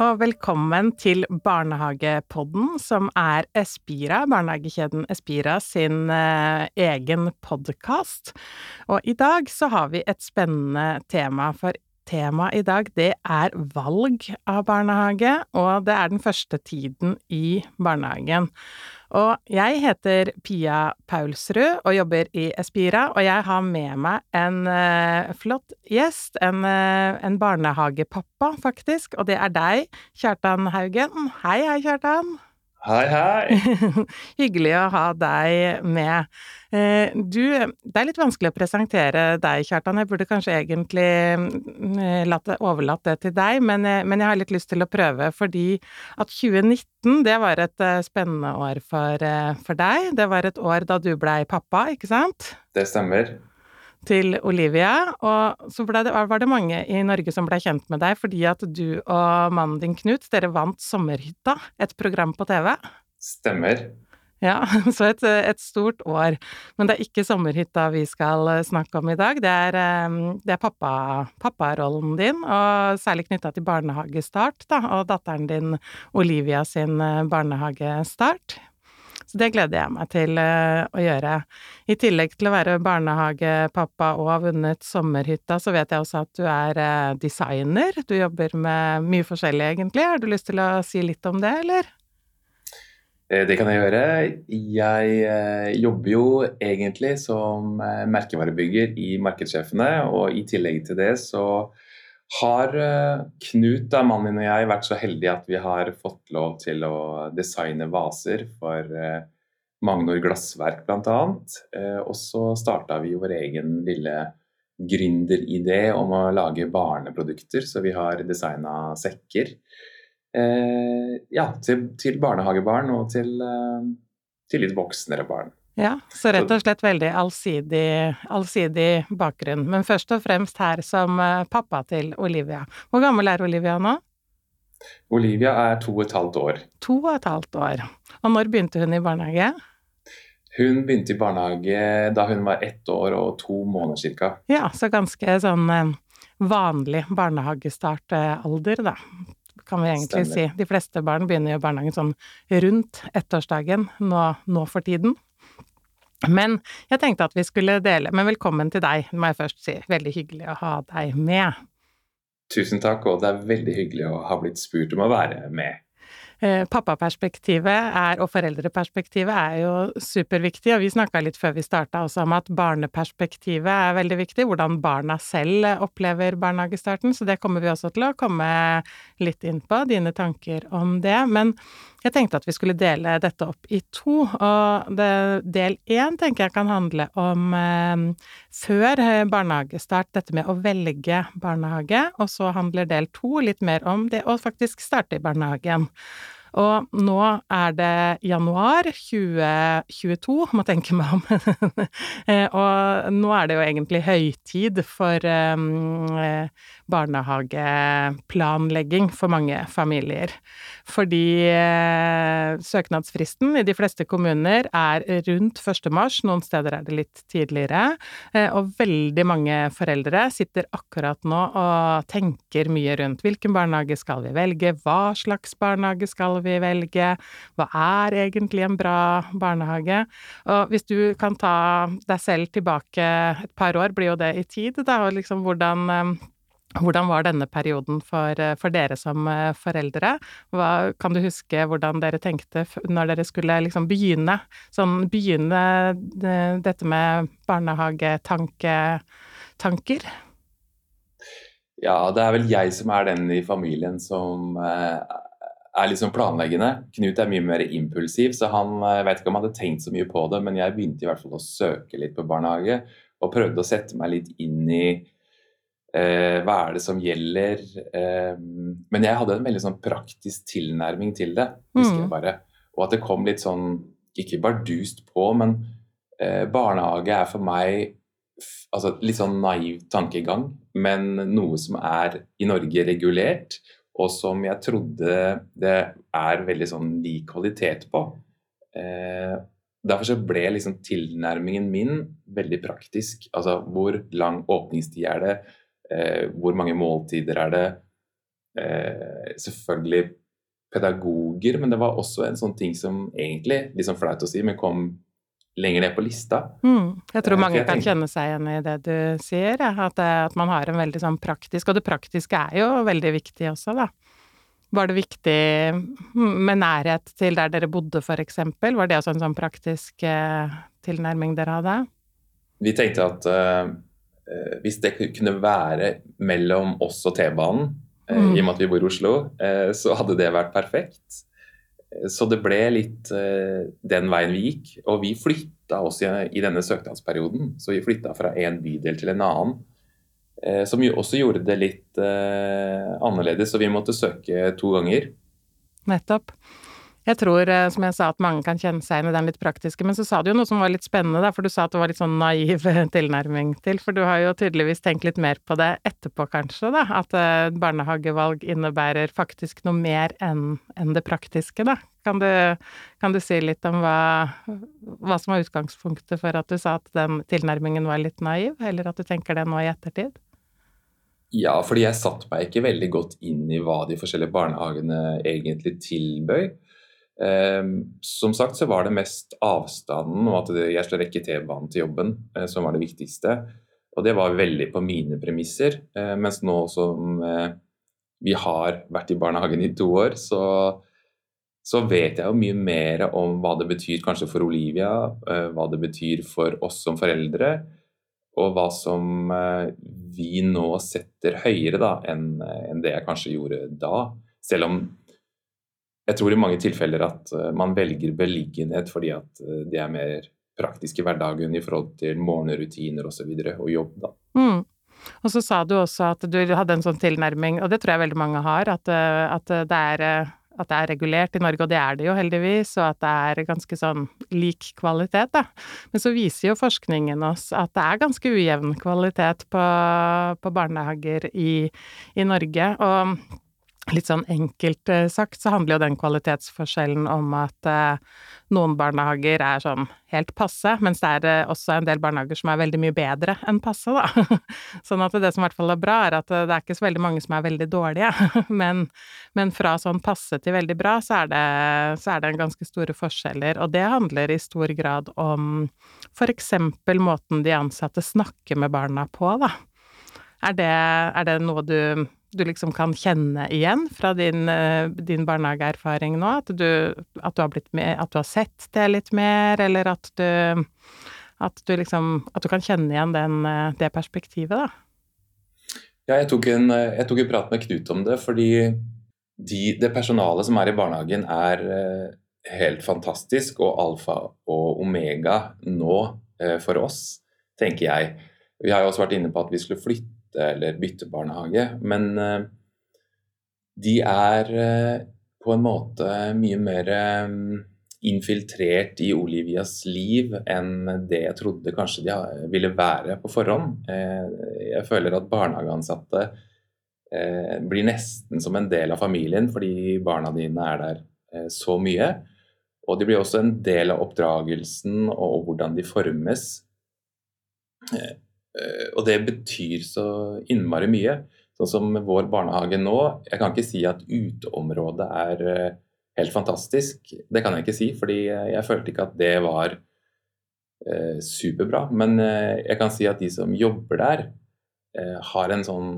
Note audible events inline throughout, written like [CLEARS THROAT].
og velkommen til Barnehagepodden, som er Espira, barnehagekjeden Espira sin eh, egen podkast. Og i dag så har vi et spennende tema, for temaet i dag det er valg av barnehage, og det er den første tiden i barnehagen. Og jeg heter Pia Paulsrud og jobber i Espira, og jeg har med meg en uh, flott gjest, en, uh, en, barnehagepappa, faktisk, og det er deg, Kjartan Haugen. Hei, hei, Kjartan. Hei, hei! [LAUGHS] Hyggelig å ha deg med. Eh, du, det er litt vanskelig å presentere deg, Kjartan. Jeg burde kanskje egentlig mm, overlatt det til deg, men, eh, jeg har litt lyst til å prøve, fordi at 2019, det var et eh, spennende år for, for deg. Det var et år da du blei pappa, ikke sant? Det stemmer til Olivia, og så det, var det mange i Norge som ble kjent med deg fordi at du og mannen din Knut, dere vant Sommerhytta, et program på TV. Stemmer. Ja, [LAUGHS] så et, et, stort år. Men det er ikke sommerhytta vi skal snakke om i dag. Det er, det er pappa, papparollen din, og særlig knytta til barnehagestart, da, og datteren din Olivia sin eh, barnehagestart. Så det gleder jeg meg til uh, å gjøre. I tillegg til å være barnehagepappa og ha vunnet Sommerhytta, så vet jeg også at du er uh, designer. Du jobber med mye forskjellig, egentlig. Har du lyst til å si litt om det, eller? Eh, det kan jeg gjøre. Jeg jobber jo egentlig som merkevarebygger i Markedssjefene, og i tillegg til det så har uh, Knut, da, mannen min og jeg, vært så heldige at vi har fått lov til å designe vaser for uh, Magnor Glassverk bl.a. Uh, og så starta vi vår egen lille gründeridé om å lage barneprodukter, så vi har designa sekker. Ja, til, til, barnehagebarn og til, til litt voksnere barn. Ja, så rett og slett veldig allsidig, allsidig bakgrunn. Men først og fremst her som eh, pappa til Olivia. Hvor gammel er Olivia nå? Olivia er to og et halvt år. To og et halvt år. Og når begynte hun i barnehage? Hun begynte i barnehage da hun var ett år og to måneder ca. Ja, så ganske sånn eh, vanlig barnehagestartalder, da kan vi egentlig Stemmer. si. De fleste barn begynner jo i barnehagen sånn rundt ettårsdagen nå, nå for tiden. Men jeg tenkte at vi skulle dele Men velkommen til deg, må jeg først si. Veldig hyggelig å ha deg med. Tusen takk, og det er veldig hyggelig å ha blitt spurt om å være med. Eh, pappaperspektivet er, og foreldreperspektivet er jo superviktig, og vi snakka litt før vi starta også om at barneperspektivet er veldig viktig, hvordan barna selv opplever barnehagestarten, så det kommer vi også til å komme litt inn på, dine tanker om det. Men jeg tenkte at vi skulle dele dette opp i to, og det, del én tenker jeg kan handle om eh, før barnehagestart, dette med å velge barnehage, og så handler del to litt mer om det å faktisk starte i barnehagen. Og nå er det januar 2022, må tenke meg om. [LAUGHS] Eh, og nå er det jo egentlig høytid for um, barnehageplanlegging for mange familier. Fordi eh, søknadsfristen i de fleste kommuner er rundt 1. mars, noen steder er det litt tidligere. Eh, og veldig mange foreldre sitter akkurat nå og tenker mye rundt hvilken barnehage skal vi velge, hva slags barnehage skal vi velge, hva er egentlig en bra barnehage? Og hvis du kan ta deg selv tilbake et par år, blir jo det i tid, da, og liksom hvordan eh, hvordan var denne perioden for, eh, for, dere som eh, foreldre? Hva, kan du huske hvordan dere tenkte når dere skulle liksom begynne, sånn begynne dette med barnehagetanker? Ja, det er vel jeg som er den i familien som eh, er sånn planleggende. Knut er mye mer impulsiv, så han jeg vet ikke om han hadde tenkt så mye på det, men jeg begynte i hvert fall å søke litt på barnehage og prøvde å sette meg litt inn i Eh, hva er det som gjelder? Eh, men jeg hadde en veldig sånn praktisk tilnærming til det, husker mm. jeg bare. Og at det kom litt sånn, ikke bardust på, men eh, barnehage er for meg altså litt sånn naiv tankegang, men noe som er i Norge regulert, og som jeg trodde det er veldig sånn lik kvalitet på. Eh, derfor så ble liksom tilnærmingen min veldig praktisk. Altså hvor lang åpningstid er det? Eh, hvor mange måltider er det? eh, selvfølgelig pedagoger, men det var også en sånn ting som egentlig, liksom flaut å si, men kom lenger ned på lista. Mm. Jeg tror mange jeg kan kjenne seg igjen i det du sier, at, eh, at, man har en veldig sånn praktisk Og det praktiske er jo veldig viktig også, da. Var det viktig med nærhet til der dere bodde, eksempel? Var det også en sånn praktisk eh, tilnærming dere hadde? Vi tenkte at uh, hvis det kunne være mellom oss og T-banen, uh, mm. i og med at vi bor i Oslo, uh, så hadde det vært perfekt. Så det ble litt den veien vi gikk. Og vi flytta oss i, denne søknadsperioden. Så vi flytta fra en bydel til en annen. Eh, som jo også gjorde det litt eh, annerledes, så vi måtte søke to ganger. Nettopp. Jeg tror, eh, som jeg sa, at mange kan kjenne seg igjen i den litt praktiske, men så sa du jo noe som var litt spennende, da, for du sa at det var litt sånn naiv [LAUGHS] tilnærming til, for du har jo tydeligvis tenkt litt mer på det etterpå, kanskje, da, at barnehagevalg innebærer faktisk noe mer enn en det praktiske, da. Kan du, kan du si litt om hva, hva, som var utgangspunktet for at du sa at den tilnærmingen var litt naiv, eller at du tenker det nå i ettertid? Ja, fordi jeg satte meg ikke veldig godt inn i hva de forskjellige barnehagene egentlig tilbød. Um, som sagt så var det mest avstanden og at jeg skulle rekke T-banen til jobben uh, som var det viktigste. Og det var veldig på mine premisser. Uh, mens nå som uh, vi har vært i barnehagen i to år, så, så, vet jeg jo mye mer om hva det betyr kanskje for Olivia, hva det betyr for oss som foreldre og hva som eh, vi nå setter høyere da, enn det jeg kanskje gjorde da. Selv om jeg tror i mange tilfeller at eh, man velger beliggenhet fordi at eh, det er mer praktisk i hverdagen i forhold til morgenrutiner osv. Og, så og jobb. da. Mm. Og så sa du også at du hadde en sånn tilnærming, og det tror jeg veldig mange har, at, at det er at det er regulert i Norge, og det er det jo heldigvis, og at det er ganske sånn lik kvalitet, da. Men så viser jo forskningen oss at det er ganske ujevn kvalitet på, på barnehager i, i Norge. og Litt sånn enkelt eh, sagt så handler jo den kvalitetsforskjellen om at eh, noen barnehager er sånn helt passe, mens det er eh, også en del barnehager som er veldig mye bedre enn passe, da. [LAUGHS] sånn at det som i hvert fall er bra, er at det er ikke så veldig mange som er veldig dårlige, [LAUGHS] men, men fra sånn passe til veldig bra, så er, det, så er det ganske store forskjeller, og det handler i stor grad om for eksempel måten de ansatte snakker med barna på, da. Er det, er det noe du du liksom kan kjenne igjen fra din, eh, din barnehageerfaring nå? At du, at du, har blitt med, at du har sett det litt mer, eller at du, at du liksom At du kan kjenne igjen den, eh, det perspektivet, da? Ja, jeg tok, en, jeg tok en prat med Knut om det, fordi de, det personalet som er i barnehagen, er eh, helt fantastisk og alfa og omega nå for oss, tenker jeg. Vi har jo også vært inne på at vi skulle flytte eller byttebarnehage. Men eh, de er eh, på en måte mye mer eh, infiltrert i Olivias liv enn det jeg trodde kanskje de ville være på forhånd. Jeg føler at barnehageansatte blir nesten som en del av familien fordi barna dine er der så mye. Og de blir også en del av oppdragelsen og hvordan de formes. Eh, og det betyr så innmari mye. Sånn som vår barnehage nå. Jeg kan ikke si at uteområdet er eh, helt fantastisk. Det kan jeg ikke si, fordi jeg følte ikke at det var eh, superbra. Men jeg kan si at de som jobber der, har en sånn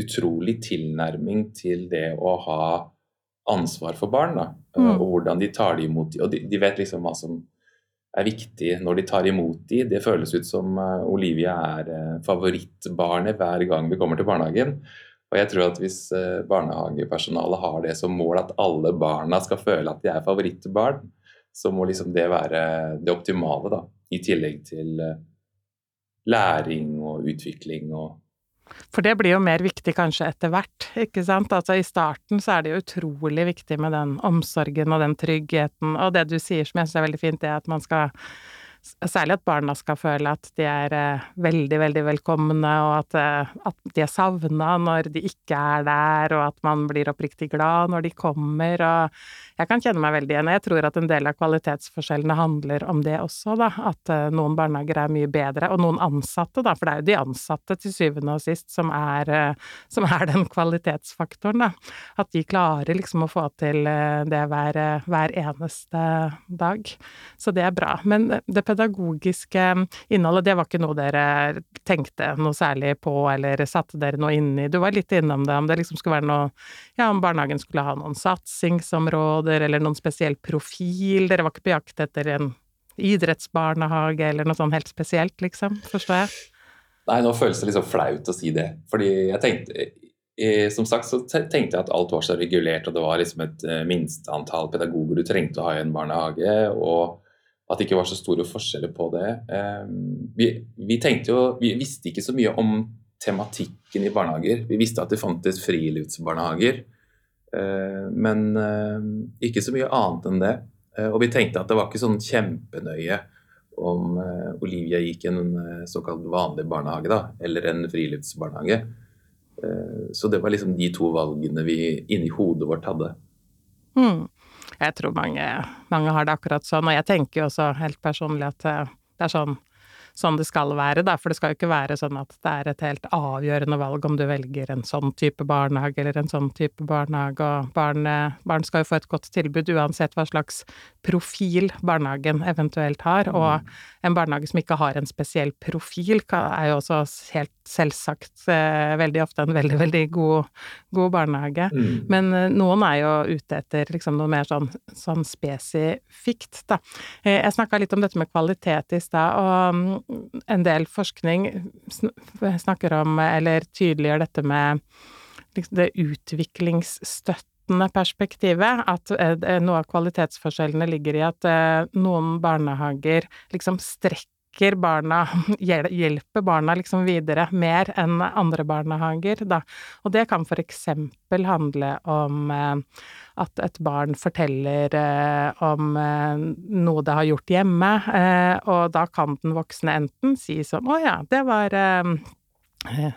utrolig tilnærming til det å ha ansvar for barn. Da, mm. Og hvordan de tar det imot. Og de, de vet liksom hva som er viktig når de tar imot de. Det føles ut som eh, Olivia er eh, favorittbarnet hver gang vi kommer til barnehagen. Og jeg tror at hvis eh, barnehagepersonalet har det som mål at alle barna skal føle at de er favorittbarn, så må liksom det være det optimale, da. I tillegg til læring og utvikling og for det blir jo mer viktig kanskje etter hvert, ikke sant. Altså i starten så er det jo utrolig viktig med den omsorgen og den tryggheten, og det du sier som jeg syns er veldig fint, det er at man skal Særlig at barna skal føle at de er eh, veldig, veldig velkomne, og at, eh, at de er savna når de ikke er der, og at man blir oppriktig glad når de kommer, og jeg kan kjenne meg veldig igjen. Jeg tror at en del av kvalitetsforskjellene handler om det også, da. At uh, noen barnehager er mye bedre, og noen ansatte, da, for det er jo de ansatte til syvende og sist som er, uh, som er den kvalitetsfaktoren, da. At de klarer liksom å få til uh, det hver, hver, eneste dag. Så det er bra. Men det pedagogiske innholdet, det var ikke noe dere tenkte noe særlig på, eller satte dere noe inn i? Du var litt innom det, om det liksom skulle være noe Ja, om barnehagen skulle ha noen satsingsområder områder eller noen spesiell profil? Dere var ikke på jakt etter en idrettsbarnehage eller noe sånn helt spesielt, liksom? Forstår jeg? Nei, nå føles det liksom flaut å si det. Fordi jeg tenkte Som sagt så tenkte jeg at alt var så regulert, og det var liksom et eh, minsteantall pedagoger du trengte å ha i en barnehage. og at det ikke var så store forskjeller på det. Ehm, vi, vi, tenkte jo, vi visste ikke så mye om tematikken i barnehager. Vi visste at det fantes friluftsbarnehager. Eh, men eh, ikke så mye annet enn det. Eh, og vi tenkte at det var ikke sånn kjempenøye om Olivia gikk i en såkalt vanlig barnehage da, eller en friluftsbarnehage. Så det var liksom de to valgene vi inni hodet vårt hadde. Mm. Jeg tror mange, mange, har det akkurat sånn, og jeg tenker jo også helt personlig at det er sånn sånn det skal være, da. For det skal jo ikke være sånn at det er et helt avgjørende valg om du velger en sånn type barnehage eller en sånn type barnehage, og barn, barn skal jo få et godt tilbud uansett hva slags profil barnehagen eventuelt har. Og mm. en barnehage som ikke har en spesiell profil, er jo også helt selvsagt eh, veldig ofte en veldig, veldig god, god barnehage. Mm. Men eh, noen er jo ute etter liksom noe mer sånn, sånn spesifikt, da. Eh, jeg snakka litt om dette med kvalitet i stad, og mm, en del forskning snakker om, eller tydeliggjør dette med liksom det utviklingsstøttende perspektivet. At eh, noe av kvalitetsforskjellene ligger i at eh, noen barnehager liksom strekker barna, [LAUGHS] hjelper barna liksom videre mer enn andre barnehager, da. Og det kan for eksempel handle om eh, at et barn forteller eh, om eh, noe det har gjort hjemme, og da kan den voksne enten si sånn å ja, det var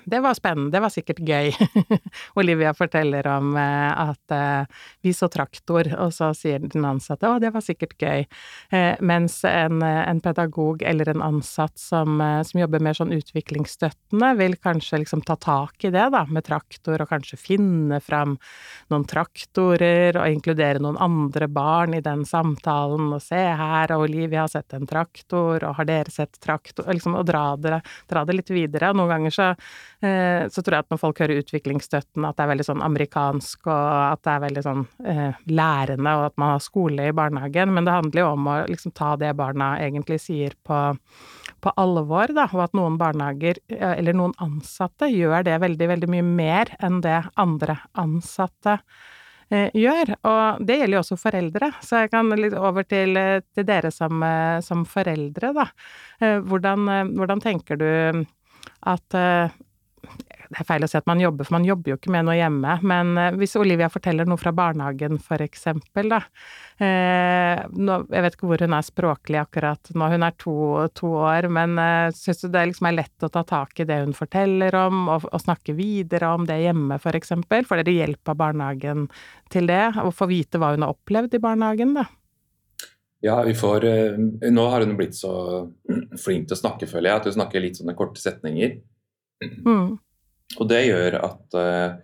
det var spennende, det var sikkert gøy. [LAUGHS] Olivia forteller om eh, at eh, vi så traktor, og så sier den ansatte å, det var sikkert gøy. Mens en, en pedagog eller en ansatt som, som, jobber mer sånn utviklingsstøttende, vil kanskje liksom ta tak i det, da, med traktor, og kanskje finne fram noen traktorer, og inkludere noen andre barn i den samtalen, og se her, og Olivia har sett en traktor, og har dere sett traktor, og liksom, og dra det, dra det litt videre. Og noen ganger så Eh, så tror jeg at når folk hører utviklingsstøtten, at det er veldig sånn amerikansk, og at det er veldig sånn eh, lærende, og at man har skole i barnehagen. Men det handler jo om å liksom ta det barna egentlig sier på, på alvor, da, og at noen barnehager, eller noen ansatte, gjør det veldig, veldig mye mer enn det andre ansatte eh, gjør. Og det gjelder jo også foreldre, så jeg kan litt over til, til dere som, som, foreldre, da. Hvordan, hvordan tenker du at eh, det er feil å si at man jobber, for man jobber jo ikke med noe hjemme. Men eh, hvis Olivia forteller noe fra barnehagen, for eksempel, da. Eh, nå, jeg vet ikke hvor hun er språklig akkurat nå, hun er to, to år, men eh, syns du det liksom er lett å ta tak i det hun forteller om, og, og snakke videre om det hjemme, for eksempel? Får dere hjelp av barnehagen til det, og få vite hva hun har opplevd i barnehagen, da? Ja, vi får eh, Nå har hun blitt så flink til å snakke, føler jeg, at hun snakker litt sånne korte setninger. Mm. Og det gjør at uh,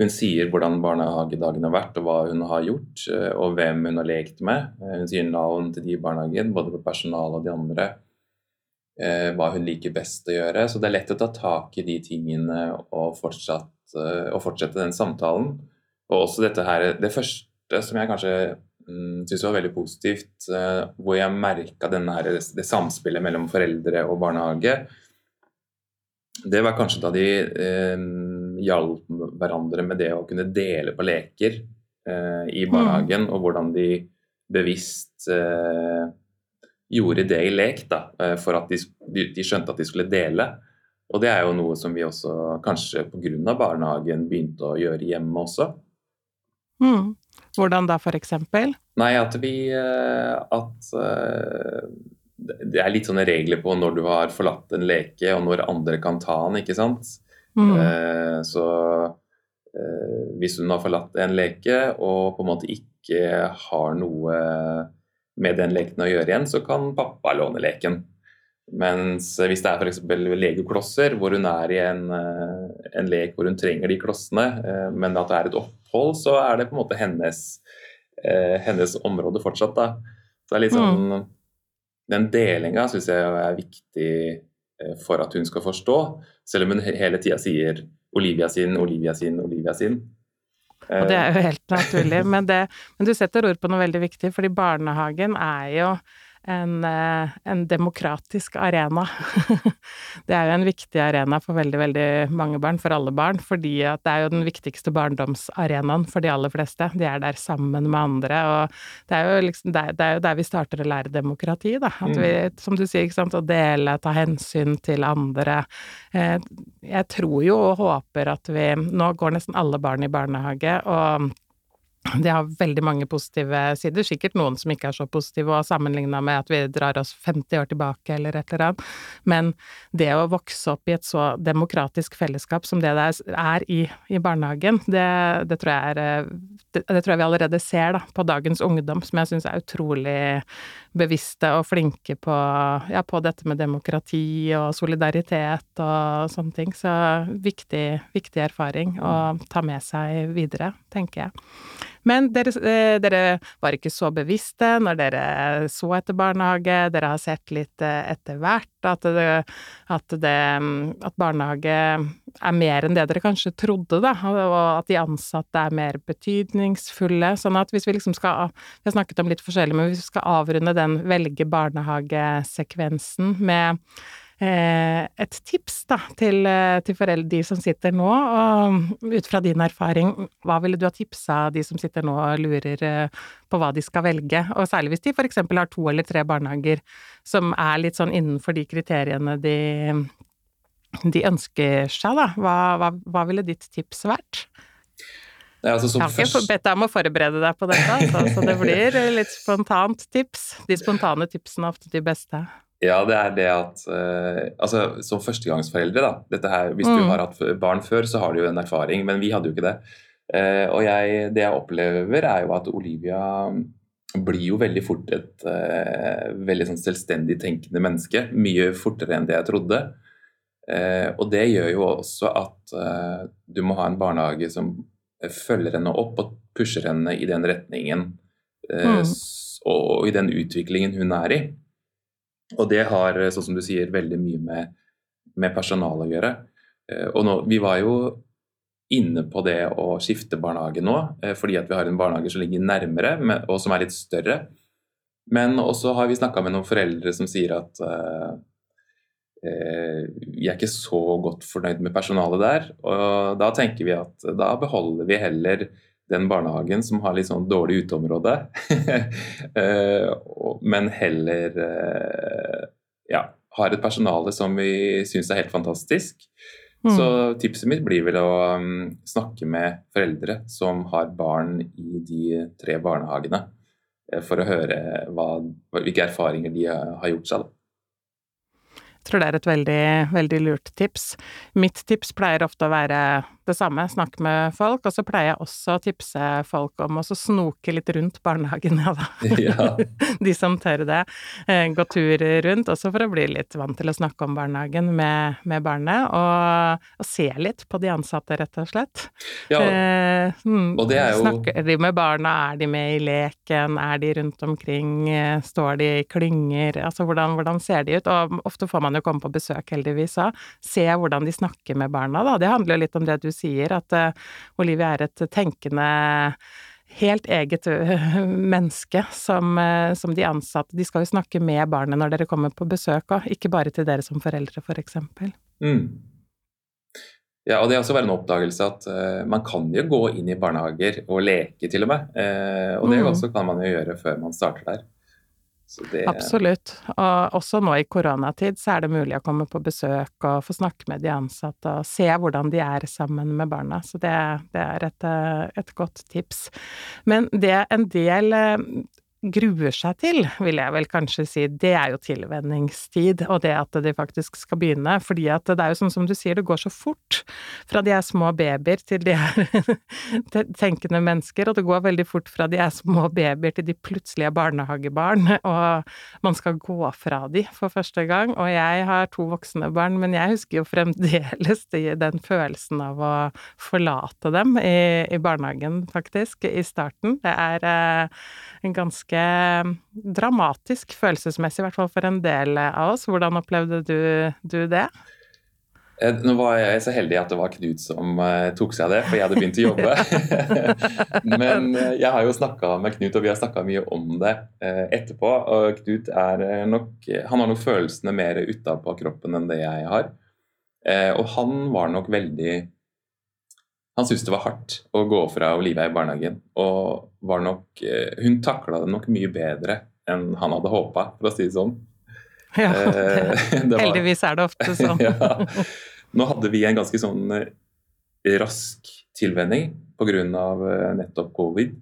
hun sier hvordan barnehagedagen har vært, og hva hun har gjort, uh, og hvem hun har lekt med. Hun sier navn til de i barnehagen, både på personalet og de andre. hva hun liker best å gjøre. Så det er lett å ta tak i de tingene og, fortsatt, og fortsette den samtalen. Og også dette her Det første som jeg kanskje um, det var veldig positivt, uh, hvor jeg merka det samspillet mellom foreldre og barnehage. Det var kanskje da de eh, hjalp hverandre med det å kunne dele på leker eh, i mm. barnehagen, mm. og hvordan de bevisst gjorde det i lek da, for at de, de, skjønte at de skulle dele. Og det er jo noe som vi også kanskje pga. barnehagen begynte å gjøre hjemme også. Mm. Hvordan da, for eksempel? Nei, at vi eh, At eh, det er litt sånne regler på når du har forlatt en leke, og når andre kan ta den, ikke sant. Mm. Eh, så eh, hvis hun har forlatt en leke og på en måte ikke har noe med den leken å gjøre igjen, så kan pappa låne leken. Mens hvis det er f.eks. legoklosser, hvor hun er i en, eh, en, lek hvor hun trenger de klossene, eh, men at det er et opphold, så er det på en måte hennes, eh, hennes område fortsatt. da. Så det er litt sånn mm. Den delinga syns jeg er viktig for at hun skal forstå, selv om hun hele tida sier Olivia sin, Olivia sin, Olivia sin. Og det er jo helt naturlig. Men, det, men du setter ord på noe veldig viktig, fordi barnehagen er jo en, eh, en, demokratisk arena. [LAUGHS] det er jo en viktig arena for veldig, veldig mange barn, for alle barn, fordi at det er jo den viktigste barndomsarenaen for de aller fleste. De er der sammen med andre, og det er jo liksom det er, jo der vi starter å lære demokrati, da. At vi, mm. som du sier, ikke sant, å dele, ta hensyn til andre. Eh, jeg tror jo og håper at vi Nå går nesten alle barn i barnehage, og det har veldig mange positive sider, sikkert noen som ikke er så positive, og sammenligna med at vi drar oss 50 år tilbake eller et eller annet, men det å vokse opp i et så demokratisk fellesskap som det det er i, i barnehagen, det, det, tror jeg er det, det, tror jeg vi allerede ser da, på dagens ungdom, som jeg syns er utrolig bevisste og flinke på, ja, på dette med demokrati og solidaritet og sånne ting. Så viktig, viktig erfaring å ta med seg videre, tenker jeg. Men dere, eh, dere, var ikke så bevisste når dere så etter barnehage, dere har sett litt eh, etter hvert at, det, at, det, at barnehage er mer enn det dere kanskje trodde, da, og at de ansatte er mer betydningsfulle. Sånn at hvis vi liksom skal Vi har snakket om litt forskjellig, men hvis vi skal avrunde den velge barnehagesekvensen med et tips da, til, eh, til foreldre, de som sitter nå, og ut fra din erfaring, hva ville du ha tipsa de som sitter nå og lurer eh, på hva de skal velge, og særlig hvis de eksempel har to eller tre barnehager som er litt sånn innenfor de kriteriene de, de ønsker seg, da, hva, hva, hva ville ditt tips vært? Nei, altså, jeg har ikke først... bedt deg om å forberede deg på dette, altså, så det blir litt spontant tips. De spontane tipsene er ofte de beste. Ja, det er det at uh, Altså, som førstegangsforeldre, da. Dette her, hvis mm. du har hatt barn før, så har du jo en erfaring, men vi hadde jo ikke det. Uh, og jeg, det jeg opplever, er jo at Olivia blir jo veldig fort et uh, veldig sånn selvstendig tenkende menneske. Mye fortere enn det jeg trodde. og det gjør jo også at du må ha en barnehage som følger henne opp og pusher henne i den retningen mm. og i den utviklingen hun er i. Og det har, eh, sånn som du sier, veldig mye med, med personalet å gjøre. Eh, og nå, vi var jo inne på det å skifte barnehage nå, eh, fordi at vi har en barnehage som ligger nærmere, og som er litt større. Men også har vi snakka med noen foreldre som sier at vi er ikke så godt fornøyd med personalet der. Og da tenker vi at da beholder vi heller den barnehagen som har litt sånn dårlig uteområde, [LAUGHS] eh, men heller eh, ja, har et personale som vi syns er helt fantastisk. Mm. Så tipset mitt blir vel å um, snakke med foreldre som har barn i de tre barnehagene, uh, for å høre hva, hvilke erfaringer de har gjort seg. Da. Jeg tror det er et veldig, veldig lurt tips. Mitt tips pleier ofte å være det samme, snakke med folk, og så pleier jeg også å tipse folk om å snoke litt rundt barnehagen, [LAUGHS] ja da. Ja. [LAUGHS] De som tør det. Eh, gå tur rundt, også for å bli litt vant til å snakke om barnehagen med, med barnet, og, og, se litt på de ansatte, rett og slett. Ja, eh, hmm, og det er jo Snakker de med barna, er de med i leken, er de rundt omkring, eh, står de i klynger, altså hvordan, hvordan ser de ut? Og ofte får man man jo komme på besøk, heldigvis òg. Se hvordan de snakker med barna, da. Det handler jo litt om det du sier, at uh, Olivia er et tenkende helt eget [LAUGHS] menneske som, som, de ansatte De skal jo snakke med barnet når dere kommer på besøk òg, ikke bare til dere som foreldre, f.eks. For mm. Ja, og det er også bare en oppdagelse at uh, man kan jo gå inn i barnehager og leke, til og med. Uh, og det mm. også kan man jo gjøre før man starter der. Det... Absolutt. Og også nå i koronatid så er det mulig å komme på besøk og få snakke med de ansatte og se hvordan de er sammen med barna. Så det, det er et, et, godt tips. Men det en del gruer seg til, vil jeg vel kanskje si, det er jo tilvenningstid, og det at de faktisk skal begynne. Fordi at det er jo sånn som du sier, det går så fort fra de er små babyer til de er [LAUGHS] tenkende mennesker, og det går veldig fort fra de er små babyer til de plutselig er barnehagebarn, [LAUGHS] og man skal gå fra de for første gang. Og jeg har to voksne barn, men jeg husker jo fremdeles den følelsen av å forlate dem i, i barnehagen, faktisk, i starten. Det er eh, en ganske dramatisk følelsesmessig, i hvert fall for en del av oss. Hvordan opplevde du, du det? Eh, nå var jeg så heldig at det var Knut som uh, tok seg av det, for jeg hadde begynt å jobbe. [LAUGHS] Men uh, jeg har jo snakka med Knut, og vi har snakka mye om det etterpå. Og Knut er nok Han har nok følelsene mer utapå kroppen enn det jeg har. og han var nok veldig Han syntes det var hardt å gå fra Olivia i barnehagen. Og var nok Hun takla det nok mye bedre enn han hadde håpa, for å si det sånn. Ja, [LAUGHS] det, [LAUGHS] det var, heldigvis er det ofte sånn. [LAUGHS] ja. Nå hadde vi en ganske sånn eh, rask tilvenning pga. Eh, nettopp covid.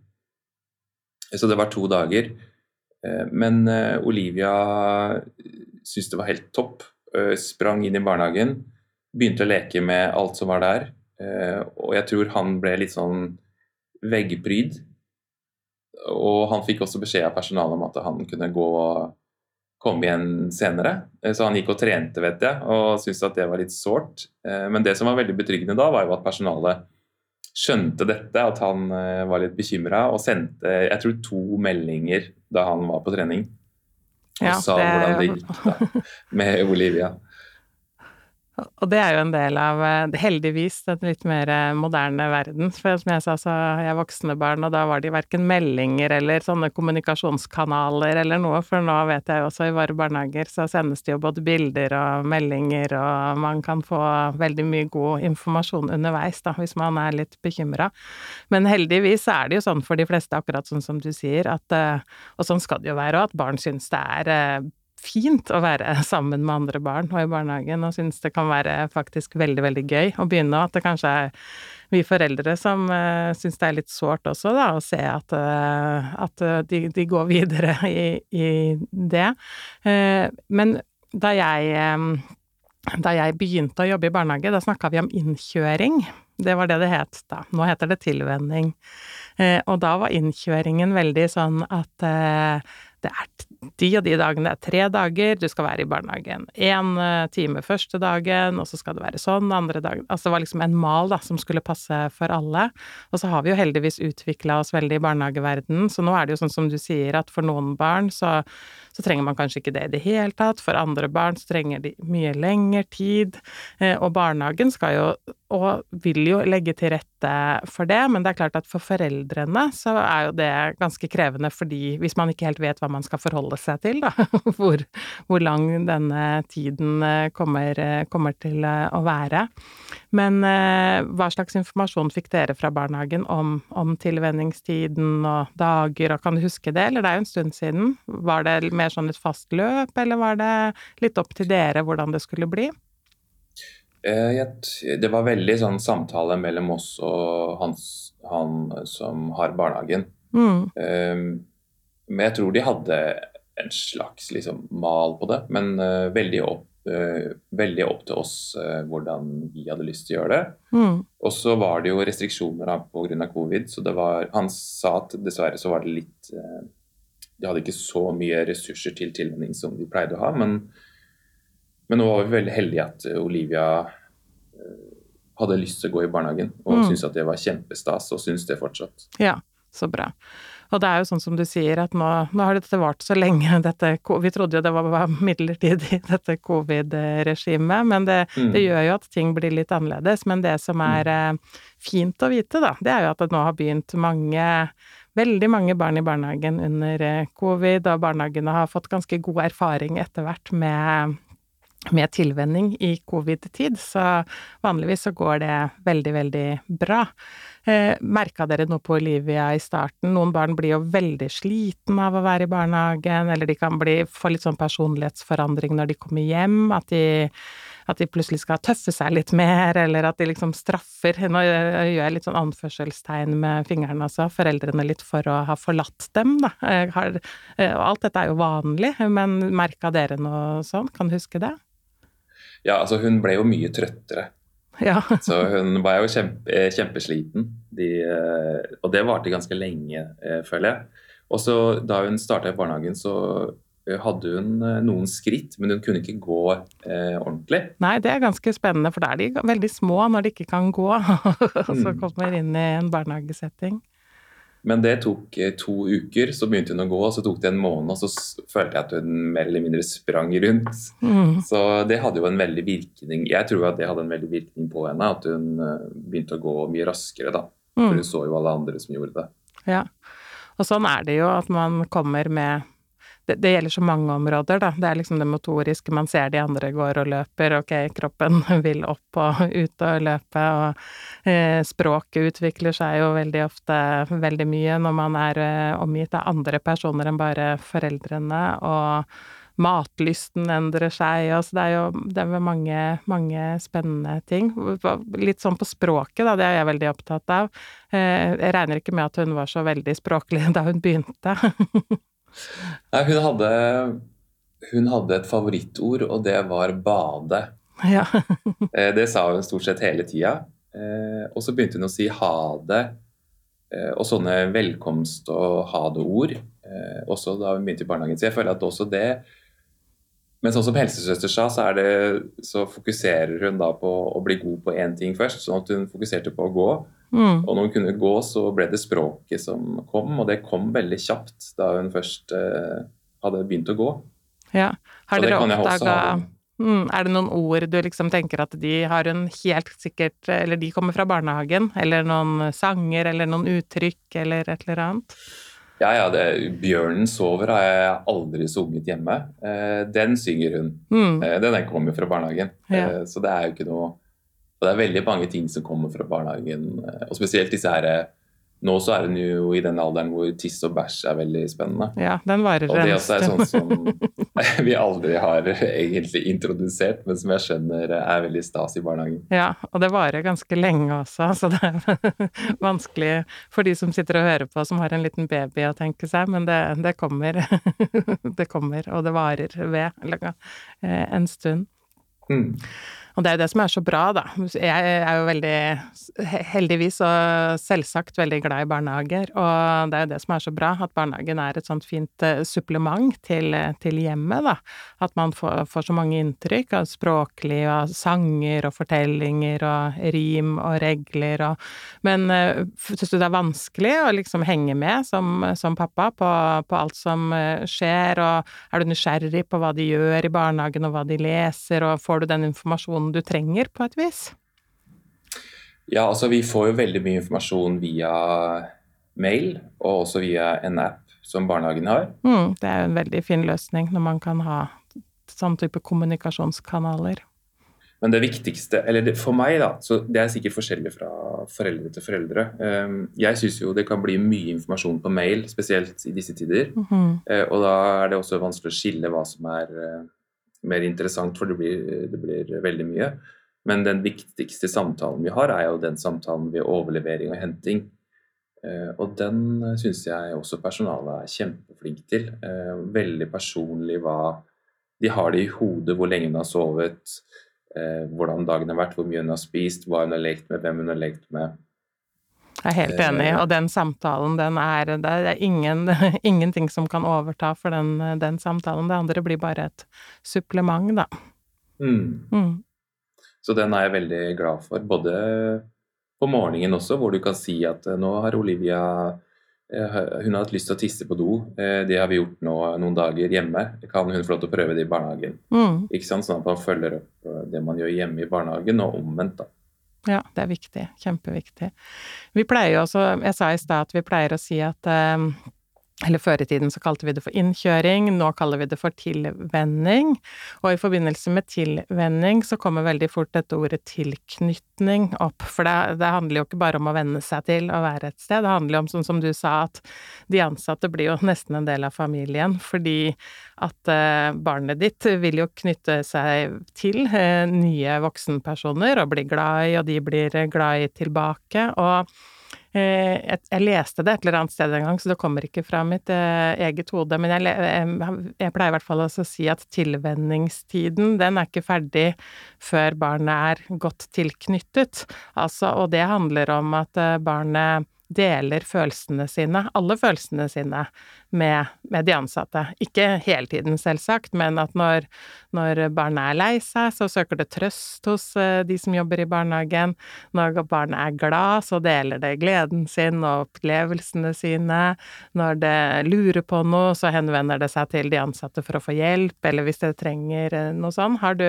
Så det var to dager. Eh, men Olivia syntes det var helt topp. Sprang inn i barnehagen, begynte å leke med alt som var der. Og jeg tror han ble litt sånn veggpryd. Og han fikk også beskjed av personalet om at han kunne gå komme igjen senere. Eh, så han gikk og trente, vet jeg, og syntes at det var litt sårt. Eh, men det som var veldig betryggende da, var jo at personalet skjønte dette, at han eh, var litt bekymra, og sendte jeg tror to meldinger da han var på trening. Og ja, sa det... hvordan det gikk [LAUGHS] da, med Olivia. Og det er jo en del av, eh, heldigvis, den litt mer eh, moderne verden. For som jeg sa, så er jeg voksne barn, og da var de verken meldinger eller sånne kommunikasjonskanaler eller noe, for nå vet jeg jo også i våre barnehager så sendes det jo både bilder og meldinger, og man kan få veldig mye god informasjon underveis, da, hvis man er litt bekymra. Men heldigvis er det jo sånn for de fleste, akkurat sånn som du sier, at, eh, og sånn skal det jo være òg, at barn syns det er fint å være [LAUGHS] sammen med andre barn og i barnehagen, og synes det kan være faktisk veldig, veldig gøy å begynne, og at det kanskje er vi foreldre som uh, syns det er litt sårt også, da, å se at, uh, at de, de, går [LAUGHS] videre i, i det. Uh, men da jeg, um, da jeg begynte å jobbe i barnehage, da snakka vi om innkjøring. Det var det det het da. Nå heter det tilvenning. og da var innkjøringen veldig sånn at det er de og de dagene, det er tre dager, du skal være i barnehagen. Én eh, time første dagen, og så skal det være sånn andre dagen Altså det var liksom en mal da, som skulle passe for alle. Og så har vi jo heldigvis utvikla oss veldig i barnehageverdenen, så nå er det jo sånn som du sier, at for noen barn så, så trenger man kanskje ikke det i det hele tatt. For andre barn så trenger de mye lengre tid. Eh, og barnehagen skal jo og vil jo legge til rette for det, men det er klart at for foreldrene så er jo det ganske krevende fordi hvis man ikke helt vet hva man skal forholde seg til, da, [LAUGHS] hvor, hvor lang denne tiden eh, kommer, eh, kommer, til å være. Men hva slags informasjon fikk dere fra barnehagen om, om tilvenningstiden og dager, og kan du huske det, eller det er jo en stund siden? Var det mer sånn et fast løp, eller var det litt opp til dere hvordan det skulle bli? Eh, det var veldig sånn samtale mellom oss og hans, han som har barnehagen. Mm. Um, men jeg tror de hadde en slags liksom, mal på det, men uh, veldig, opp, uh, veldig, opp, til oss uh, hvordan vi hadde lyst til å gjøre det. Mm. Og så var det jo restriksjoner pga. covid, så det var, han sa at dessverre så var det litt De hadde ikke så mye ressurser til tilvenning som de pleide å ha, men men nå var vi veldig heldige at eh, Olivia eh, hadde lyst til å gå i barnehagen, og mm. syntes at det var kjempestas, og syns det fortsatt. Ja, så bra. Og det er jo sånn som du sier, at nå, nå har dette vart så lenge, [LAUGHS] dette Vi trodde jo det var midlertidig, [LAUGHS] dette covid-regimet, men det, mm. det, gjør jo at ting blir litt annerledes. Men det som er mm. Fint å vite, da, det er jo at det nå har begynt mange veldig mange barn i barnehagen under covid, og barnehagene har fått ganske god erfaring etter hvert med med tilvenning i covid-tid, så vanligvis så går det veldig, veldig bra. Eh, Merka dere noe på Olivia i starten? Noen barn blir jo veldig sliten av å være i barnehagen, eller de kan bli, få litt sånn personlighetsforandring når de kommer hjem. At de, at de plutselig skal tøffe seg litt mer, eller at de liksom straffer. Nå gjør jeg litt sånn anførselstegn med fingrene, altså. Foreldrene litt for å ha forlatt dem, da. Har, eh, alt dette er jo vanlig, men merka dere noe sånn? Kan du huske det? Ja, altså hun ble jo mye trøttere. Ja. [LAUGHS] så hun var jo kjempe, eh, kjempesliten. De, eh, og det varte ganske lenge, eh, føler jeg. Og så da hun starta i barnehagen, så hadde hun noen skritt, men hun kunne ikke gå eh, ordentlig. Nei, det er ganske spennende, for da er de veldig små når de ikke kan gå, [LAUGHS] og så mm. kommer inn i en barnehagesetting. Men det tok eh, to uker, så begynte hun å gå, og så tok det en måned, og så følte jeg at hun mer eller mindre sprang rundt. Mm. Så det hadde jo en veldig virkning Jeg tror at det hadde en veldig virkning på henne, at hun eh, begynte å gå mye raskere, da. Mm. For hun så jo alle andre som gjorde det. Ja. Og sånn er det jo, at man kommer med det, det, gjelder så mange områder, da. Det er liksom det motoriske, man ser de andre går og løper, ok, kroppen [LAUGHS] vil opp og ut og løpe, og eh, språket utvikler seg jo veldig ofte veldig mye når man er eh, omgitt av andre personer enn bare foreldrene, og matlysten endrer seg, og så det er jo det er mange, mange spennende ting. Litt sånn på språket, da, det er jeg veldig opptatt av. Eh, jeg regner ikke med at hun var så veldig språklig [LAUGHS] da hun begynte. Nei, hun hadde, hun hadde et favorittord, og det var bade. Ja. [LAUGHS] Eh, det sa hun stort sett hele tida. Eh, og så begynte hun å si ha det, eh, og sånne velkomst- og ha det-ord. Også da hun begynte i barnehagen. Så jeg føler at også det Men sånn som helsesøster sa, så, det, så fokuserer hun da på å bli god på én ting først. Sånn at hun fokuserte på å gå. Mm. Og når hun kunne gå, så ble det språket som kom, og det kom veldig kjapt da hun først eh, hadde begynt å gå. Ja. Har dere oppdaga mm, Er det noen ord du liksom tenker at de har hun helt sikkert Eller de kommer fra barnehagen? Eller noen sanger, eller noen uttrykk, eller et eller annet? Ja, ja, det, 'Bjørnen sover' har jeg aldri sunget hjemme. Eh, den synger hun. Mm. Eh, den kommer fra barnehagen. Ja. Eh, så det er jo ikke noe og det er veldig mange ting som kommer fra barnehagen, eh, og spesielt disse her eh, nå så er hun jo i den alderen hvor tiss og bæsj er veldig spennende. Ja, den varer Og det også er sånn som [LAUGHS] vi aldri har egentlig introdusert, men som jeg skjønner er veldig stas i barnehagen. Ja, og det varer ganske lenge også, så det er [LAUGHS] vanskelig for de som sitter og hører på som har en liten baby å tenke seg, men det, det kommer. [LAUGHS] det kommer, og det varer ved eh, en stund. Mm. Og det er jo det som er så bra, da. Jeg er jo veldig, heldigvis og selvsagt, veldig glad i barnehager. Og det er jo det som er så bra, at barnehagen er et sånt fint eh, supplement til, til hjemmet, da. At man får, får, så mange inntrykk av språklig, og sanger og fortellinger og rim og regler og Men uh, syns du det er vanskelig å liksom henge med som, som pappa på, på, alt som eh, skjer, og er du nysgjerrig på hva de gjør i barnehagen, og hva de leser, og får du den informasjonen du trenger, på et vis? Ja, altså vi får jo veldig mye informasjon via mail, og også via en app som barnehagen har. Mm, det er jo en veldig fin løsning når man kan ha sånn type kommunikasjonskanaler. Men det viktigste, eller for meg, da, så det er sikkert forskjellig fra foreldre til foreldre. Ehm, jeg syns jo det kan bli mye informasjon på mail, spesielt i disse tider. Mm -hmm. Og da er det også vanskelig å skille hva som er eh, mer interessant, for det blir, det blir, veldig mye. Men den viktigste samtalen vi har, er jo den samtalen ved overlevering og henting. Eh, og den syns jeg også personalet er kjempeflink til. Eh, veldig personlig hva De har det i hodet, hvor lenge hun har sovet, eh, hvordan dagen har vært, hvor mye hun har spist, hva hun har lekt med, hvem hun har lekt med. Jeg er helt enig, og den samtalen, den er Det er ingen, [LAUGHS] ingenting som kan overta for den, den, samtalen. Det andre blir bare et supplement, da. Mm. Mm. Så den er jeg veldig glad for. Både på morgenen også, hvor du kan si at eh, nå har Olivia eh, hun har hatt lyst til å tisse på do. Eh, det har vi gjort nå noen dager hjemme. Kan hun få lov til å prøve det i barnehagen? Mm. Ikke sant? Sånn at man følger opp det man gjør hjemme i barnehagen, og omvendt. da. Ja, det er viktig. Kjempeviktig. Vi pleier jo også, jeg sa i stad at vi pleier å si at eh, eller før i tiden så kalte vi det for innkjøring, nå kaller vi det for tilvenning. Og i forbindelse med tilvenning så kommer veldig fort dette ordet tilknytning opp. For det, det, handler jo ikke bare om å venne seg til å være et sted, det handler jo om sånn som du sa, at de ansatte blir jo [LAUGHS] nesten en del av familien. Fordi at eh, barnet ditt vil jo knytte seg til eh, nye voksenpersoner og bli glad i, og de blir glad i tilbake. og Eh, jeg, leste det et eller annet sted en gang, så det kommer ikke fra mitt eh, eget hode. Men jeg, jeg, pleier i hvert fall å si at tilvenningstiden, den er ikke ferdig før barnet er godt tilknyttet. Altså, og det handler om at eh, barnet deler følelsene sine, alle følelsene sine, med, med, de ansatte. Ikke hele tiden, selvsagt, men at når, når barnet er lei seg, så søker det trøst hos eh, de som jobber i barnehagen. Når barnet er glad, så deler det gleden sin og opplevelsene sine. Når det lurer på noe, så henvender det seg til de ansatte for å få hjelp, eller hvis det trenger eh, noe sånn. Har du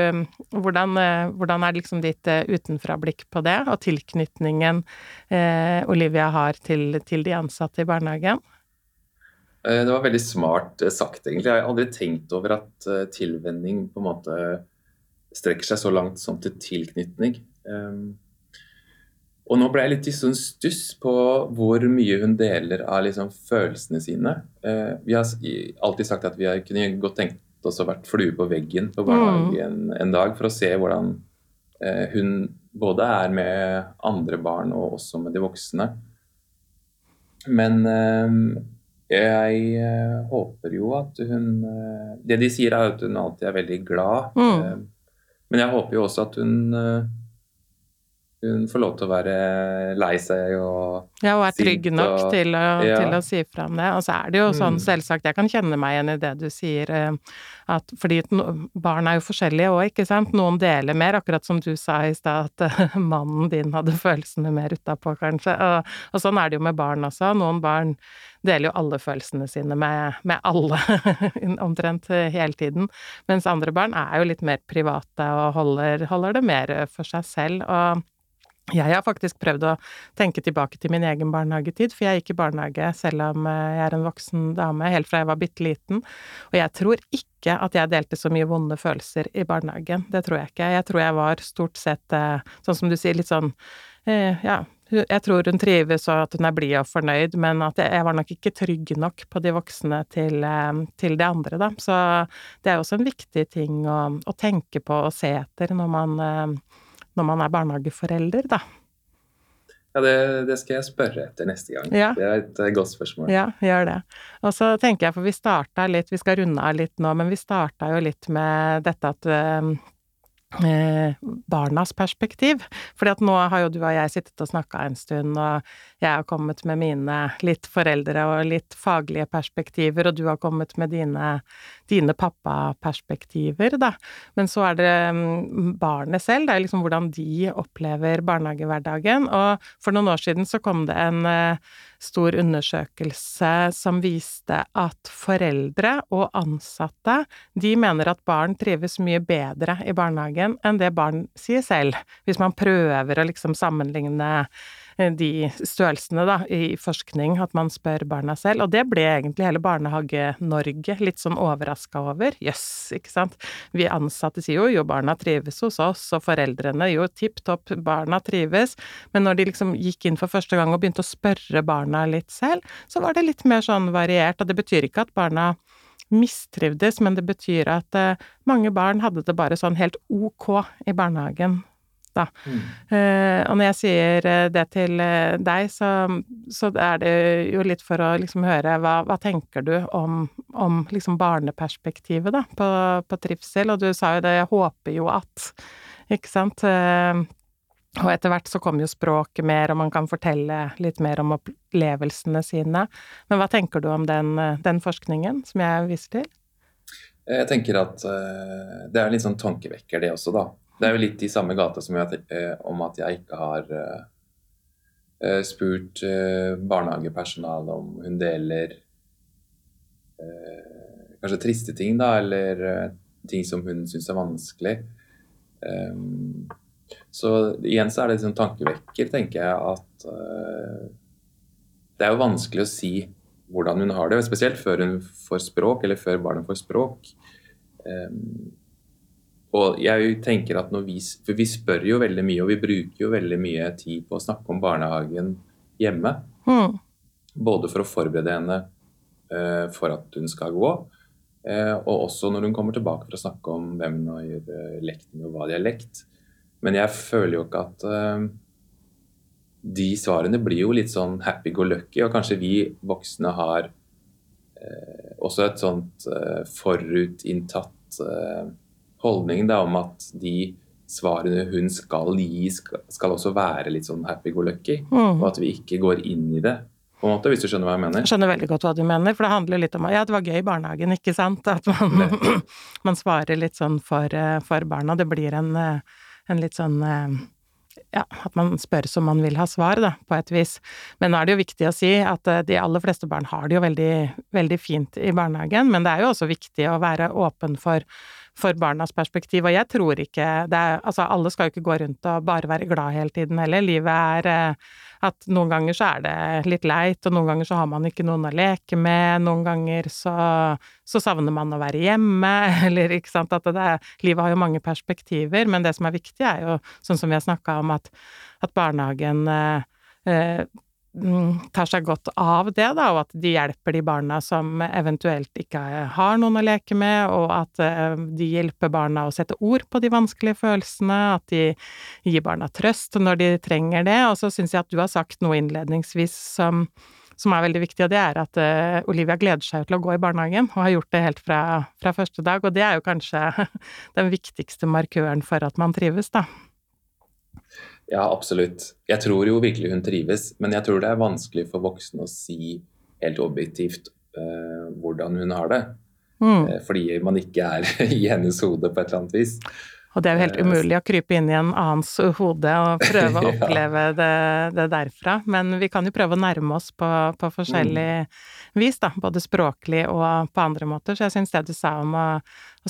Hvordan, eh, hvordan er liksom ditt utenfrablikk på det, og tilknytningen eh, Olivia har til, til de ansatte i barnehagen? Eh, det var veldig smart eh, sagt, egentlig. Jeg har aldri tenkt over at eh, tilvenning på en måte strekker seg så langt som til tilknytning. Ehm, og nå ble jeg litt i sånn stuss på hvor mye hun deler av liksom følelsene sine. Vi har alltid sagt at vi kunne godt tenkt oss å vært flue på veggen på barnehagen mm. en dag for å se hvordan hun både er med andre barn og også med de voksne. Men ehm, jeg eh, håper jo at hun eh, Det de sier, er at hun alltid er veldig glad. Mm. Eh, men jeg håper jo også at hun hun får lov til å være lei seg og Ja, og er trygg nok og, til, å, ja. til, å, si fra om det. Og så er det jo sånn, mm. selvsagt, jeg kan kjenne meg igjen i det du sier, at fordi barn er jo forskjellige òg, ikke sant. Noen deler mer, akkurat som du sa i stad, at [LAUGHS] mannen din hadde følelsene mer utapå, kanskje. Og, og, sånn er det jo med barn også. Noen barn deler jo alle følelsene sine med, med alle, [LAUGHS] omtrent hele tiden. Mens andre barn er jo litt mer private og holder, holder det mer for seg selv. og jeg har faktisk prøvd å tenke tilbake til min egen barnehagetid, for jeg gikk i barnehage selv om eh, jeg er en voksen dame, helt fra jeg var bitte liten. Og jeg tror ikke at jeg delte så mye vonde følelser i barnehagen. Det tror jeg ikke. Jeg tror jeg var stort sett, eh, sånn som du sier, litt sånn eh, ja, jeg tror hun trives og at hun er blid og fornøyd, men at jeg, var nok ikke trygg nok på de voksne til, til de andre, da. Så det er også en viktig ting å, å tenke på og se etter når man når man er barnehageforelder, da? Ja, det, det, skal jeg spørre etter neste gang. Ja. Det er et godt spørsmål. Ja, gjør det. Og så tenker jeg, for vi starta litt, vi skal runde av litt nå, men vi starta jo litt med dette at Eh, barnas perspektiv. Fordi at nå har jo du og jeg sittet og snakka en stund, og jeg har kommet med mine litt foreldre og litt faglige perspektiver, og du har kommet med dine, dine pappaperspektiver, da. Men så er det mm, barnet selv, det er liksom hvordan de opplever barnehagehverdagen. Og for noen år siden så kom det en uh, stor undersøkelse som viste at foreldre og ansatte, de mener at barn trives mye bedre i barnehagen enn det barn sier selv, hvis man prøver å liksom sammenligne de størrelsene da, i forskning, at man spør barna selv. Og det ble egentlig hele Barnehage-Norge litt sånn overraska over. Jøss, yes, ikke sant. Vi ansatte sier jo jo barna trives hos oss, og foreldrene jo tipp topp, barna trives. Men når de liksom gikk inn for første gang og begynte å spørre barna litt selv, så var det litt mer sånn variert. Og det betyr ikke at barna mistrivdes, men det betyr at eh, mange barn hadde det bare sånn helt ok i barnehagen da. Mm. Og når jeg sier eh, det til eh, deg, så, så, er det jo litt for å liksom høre hva, hva tenker du om, om liksom barneperspektivet, da, på, på, trivsel? Og du sa jo det, jeg håper jo at, ikke sant? Og etter hvert så kommer jo språket mer, og man kan fortelle litt mer om opplevelsene sine. Men hva tenker du om den, den forskningen som jeg viser til? Jeg tenker at det er litt sånn tankevekker, det også, da. Det er jo litt i samme gata som jeg, eh, om at jeg ikke har eh spurt uh, barnehagepersonalet om hun deler uh, kanskje triste ting, da, eller ting som hun syns er vanskelig. så igjen så er det liksom tankevekker, tenker jeg, at det er jo vanskelig å si hvordan hun har det, spesielt før hun får språk, eller før barnet får språk. Um, og jeg tenker at når vi, For vi spør jo veldig mye, og vi bruker jo veldig mye tid på å snakke om barnehagen hjemme. Mm. Både for å forberede henne uh, for at hun skal gå, uh, og også når hun kommer tilbake for å snakke om hvem hun har uh, lekt med, og hva de har lekt. Men jeg føler jo ikke at de svarene blir jo litt sånn happy go lucky, og kanskje vi voksne har også et sånt forutinntatt holdning da, om at de svarene hun skal gi, skal, skal også være litt sånn happy go lucky. Mm. Og at vi ikke går inn i det, på en måte, hvis du skjønner hva jeg mener? Jeg skjønner veldig godt hva du mener, for det handler litt om ja, det var gøy i barnehagen, ikke sant? At man, [CLEARS THROAT] man svarer litt sånn for, eh, for, barna. Det blir en, eh, en litt sånn eh, ja, at man spør som man vil ha svar, da, på et vis. Men nå er det jo viktig å si at de aller fleste barn har det jo veldig, veldig fint i barnehagen, men det er jo også viktig å være åpen for for barnas perspektiv. Og jeg tror ikke det er Altså, alle skal jo ikke gå rundt og bare være glad hele tiden heller. Livet er eh, at noen ganger så er det litt leit, og noen ganger så har man ikke noen å leke med, noen ganger så, så savner man å være hjemme, [LAUGHS] eller ikke sant at det er Livet har jo mange perspektiver, men det som er viktig, er jo sånn som vi har snakka om, at, at barnehagen eh, eh tar seg godt av det, da, og at de hjelper de barna som eventuelt ikke har noen å leke med, og at eh, de hjelper barna å sette ord på de vanskelige følelsene, at de gir barna trøst når de trenger det. Og så syns jeg at du har sagt noe innledningsvis som, som er veldig viktig, og det er at uh, Olivia gleder seg til å gå i barnehagen, og har gjort det helt fra, fra første dag. Og det er jo kanskje [LAUGHS] den viktigste markøren for at man trives, da. Ja, absolutt. Jeg tror jo virkelig hun trives, men jeg tror det er vanskelig for voksne å si helt objektivt uh, hvordan hun har det. Mm. Uh, fordi man ikke er [LAUGHS] i hennes hode på et eller annet vis. Og det er jo helt eh, umulig å krype inn i en annens hode og [LAUGHS] prøve å oppleve det, det, derfra. Men vi kan jo prøve å nærme oss på, på forskjellig mm. vis, da. Både språklig og på andre måter. Så jeg syns det du sa om å,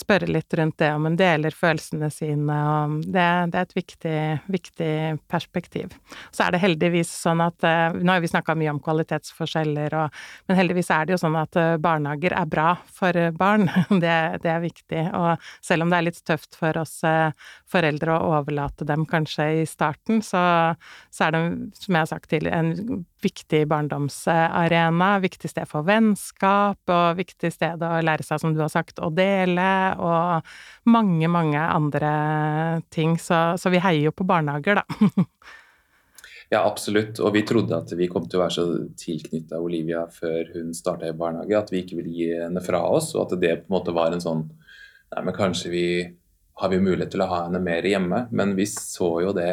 spørre litt rundt det, om en deler følelsene sine, og det, det er et viktig, viktig, perspektiv. Så er det heldigvis sånn at eh, Nå har vi snakka mye om kvalitetsforskjeller, og, men heldigvis er det jo sånn at eh, barnehager er bra for barn. [LAUGHS] Det, det er viktig. Og selv om det er litt tøft for oss foreldre å overlate dem kanskje i starten, så, så er det, som jeg har sagt tidligere, en viktig barndomsarena, viktig sted for vennskap, og viktig sted å lære seg, som du har sagt, å dele, og mange, mange andre ting. Så, så vi heier jo på barnehager, da. [LAUGHS] Ja, absolutt. Og vi trodde at vi kom til å være så tilknytta Olivia før hun starta i barnehage, at vi ikke ville gi henne fra oss, og at det på en måte var en sånn Nei, men kanskje vi har vi mulighet til å ha henne mer hjemme. Men vi så jo det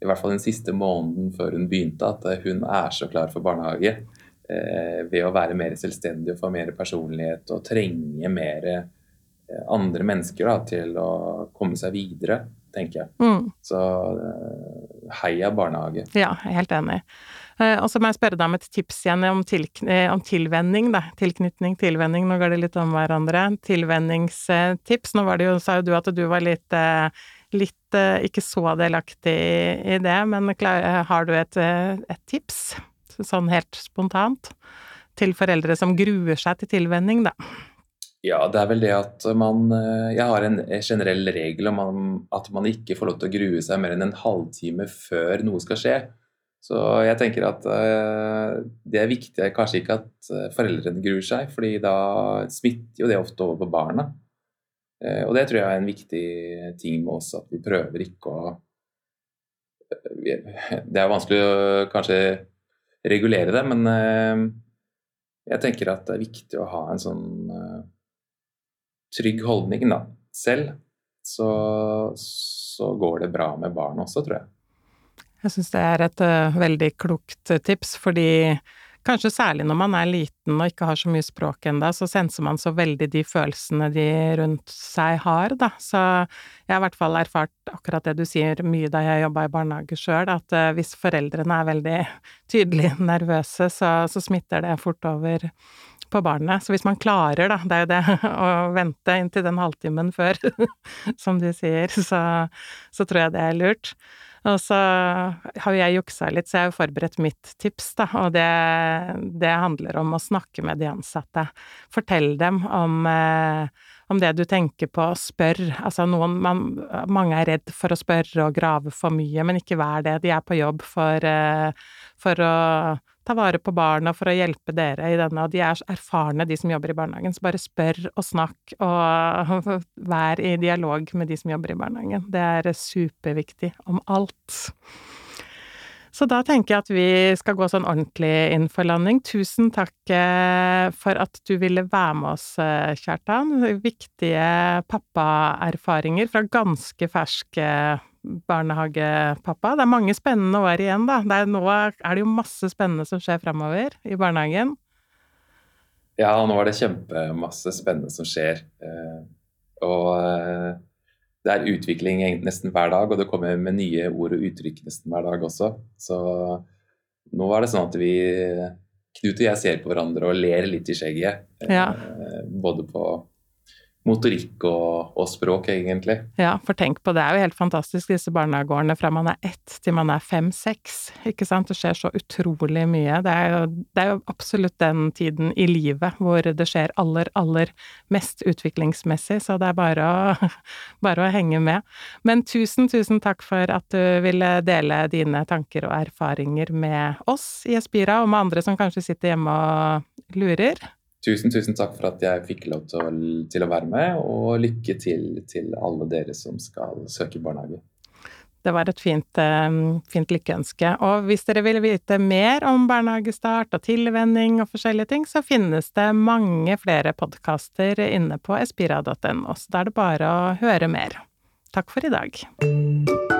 i hvert fall den siste måneden før hun begynte, at eh, hun er så klar for barnehage. Eh, ved å være mer selvstendig og få mer personlighet og trenge mer eh, andre mennesker da, til å komme seg videre, tenker jeg. Mm. Så eh, heia barnehage. Ja, jeg er helt enig. Eh, og så må jeg spørre deg om et tips igjen om, til, eh, om tilvenning, da. Tilknytning, tilvenning, nå går det litt om hverandre. Tilvenningstips. Nå var det jo, sa jo du at du var litt, eh, litt ikke så delaktig i det, men har du et, et tips, sånn helt spontant, til foreldre som gruer seg til tilvenning, da? Ja, det er vel det at man Jeg har en generell regel om at man ikke får lov til å grue seg mer enn en halvtime før noe skal skje. Så jeg tenker at det er viktig kanskje ikke at foreldrene gruer seg, fordi da smitter jo det ofte over på barna. Uh, og det tror jeg er en viktig ting med oss, at vi prøver ikke å Det er vanskelig å kanskje regulere det, men jeg tenker at det er viktig å ha en sånn trygg holdning da, selv. Så, så går det bra med barn også, tror jeg. Jeg syns det er et veldig klokt eh, tips, fordi kanskje særlig når man er liten og ikke har så mye språk ennå, så senser man så veldig de følelsene de rundt seg har, da. Så jeg har i hvert fall erfart akkurat det du sier mye da jeg jobba i barnehage sjøl, at uh, hvis foreldrene er veldig tydelig [LAUGHS] nervøse, så, så, smitter det fort over på barnet. Så hvis man klarer, da, det er jo det, [LAUGHS] å vente inntil den halvtimen før, [LAUGHS] som de sier, så, så tror jeg det er lurt. Og så har jo jeg juksa litt, så jeg har jo forberedt mitt tips, da, og det, det handler om å snakke med de ansatte. Fortell dem om, eh, om det du tenker på, spør. Altså noen man, Mange er redd for å spørre og grave for mye, men ikke vær det. De er på jobb for, eh, for å ta vare på barna for å hjelpe dere i denne, og de er erfarne, de som jobber i barnehagen, så bare spør og snakk, og [LAUGHS] vær i dialog med de som jobber i barnehagen. Det er superviktig om alt. Så da tenker jeg at vi skal gå sånn ordentlig inn for landing. Tusen takk eh, for at du ville være med oss, eh, Kjartan. Viktige pappaerfaringer fra ganske ferske barnehagepappa. Det er mange spennende år igjen, da. Er, nå er det jo masse spennende som skjer framover i barnehagen. Ja, nå er det kjempemasse spennende som skjer. Eh, og eh, det er utvikling nesten hver dag, og det kommer med nye ord og uttrykk nesten hver dag også. Så nå er det sånn at vi Knut og jeg ser på hverandre og ler litt i skjegget. Ja. Eh, både på motorikk og, og, språk, egentlig. Ja, for tenk på det, er jo helt fantastisk disse barnehagårdene fra man er ett til man er fem-seks, ikke sant, det skjer så utrolig mye. Det er, jo, det er jo absolutt den tiden i livet hvor det skjer aller, aller mest utviklingsmessig, så det er bare å, [LAUGHS] bare å henge med. Men tusen, tusen takk for at du ville dele dine tanker og erfaringer med oss i Espira, og med andre som kanskje sitter hjemme og lurer. Tusen, tusen takk for at jeg fikk lov til å, til å være med, og lykke til til alle dere som skal søke barnehage. Det var et fint, eh, fint lykkeønske. Og hvis dere vil vite mer om barnehagestart og tilvenning og forskjellige ting, så finnes det mange flere podkaster inne på espira.no, så da er det bare å høre mer. Takk for i dag.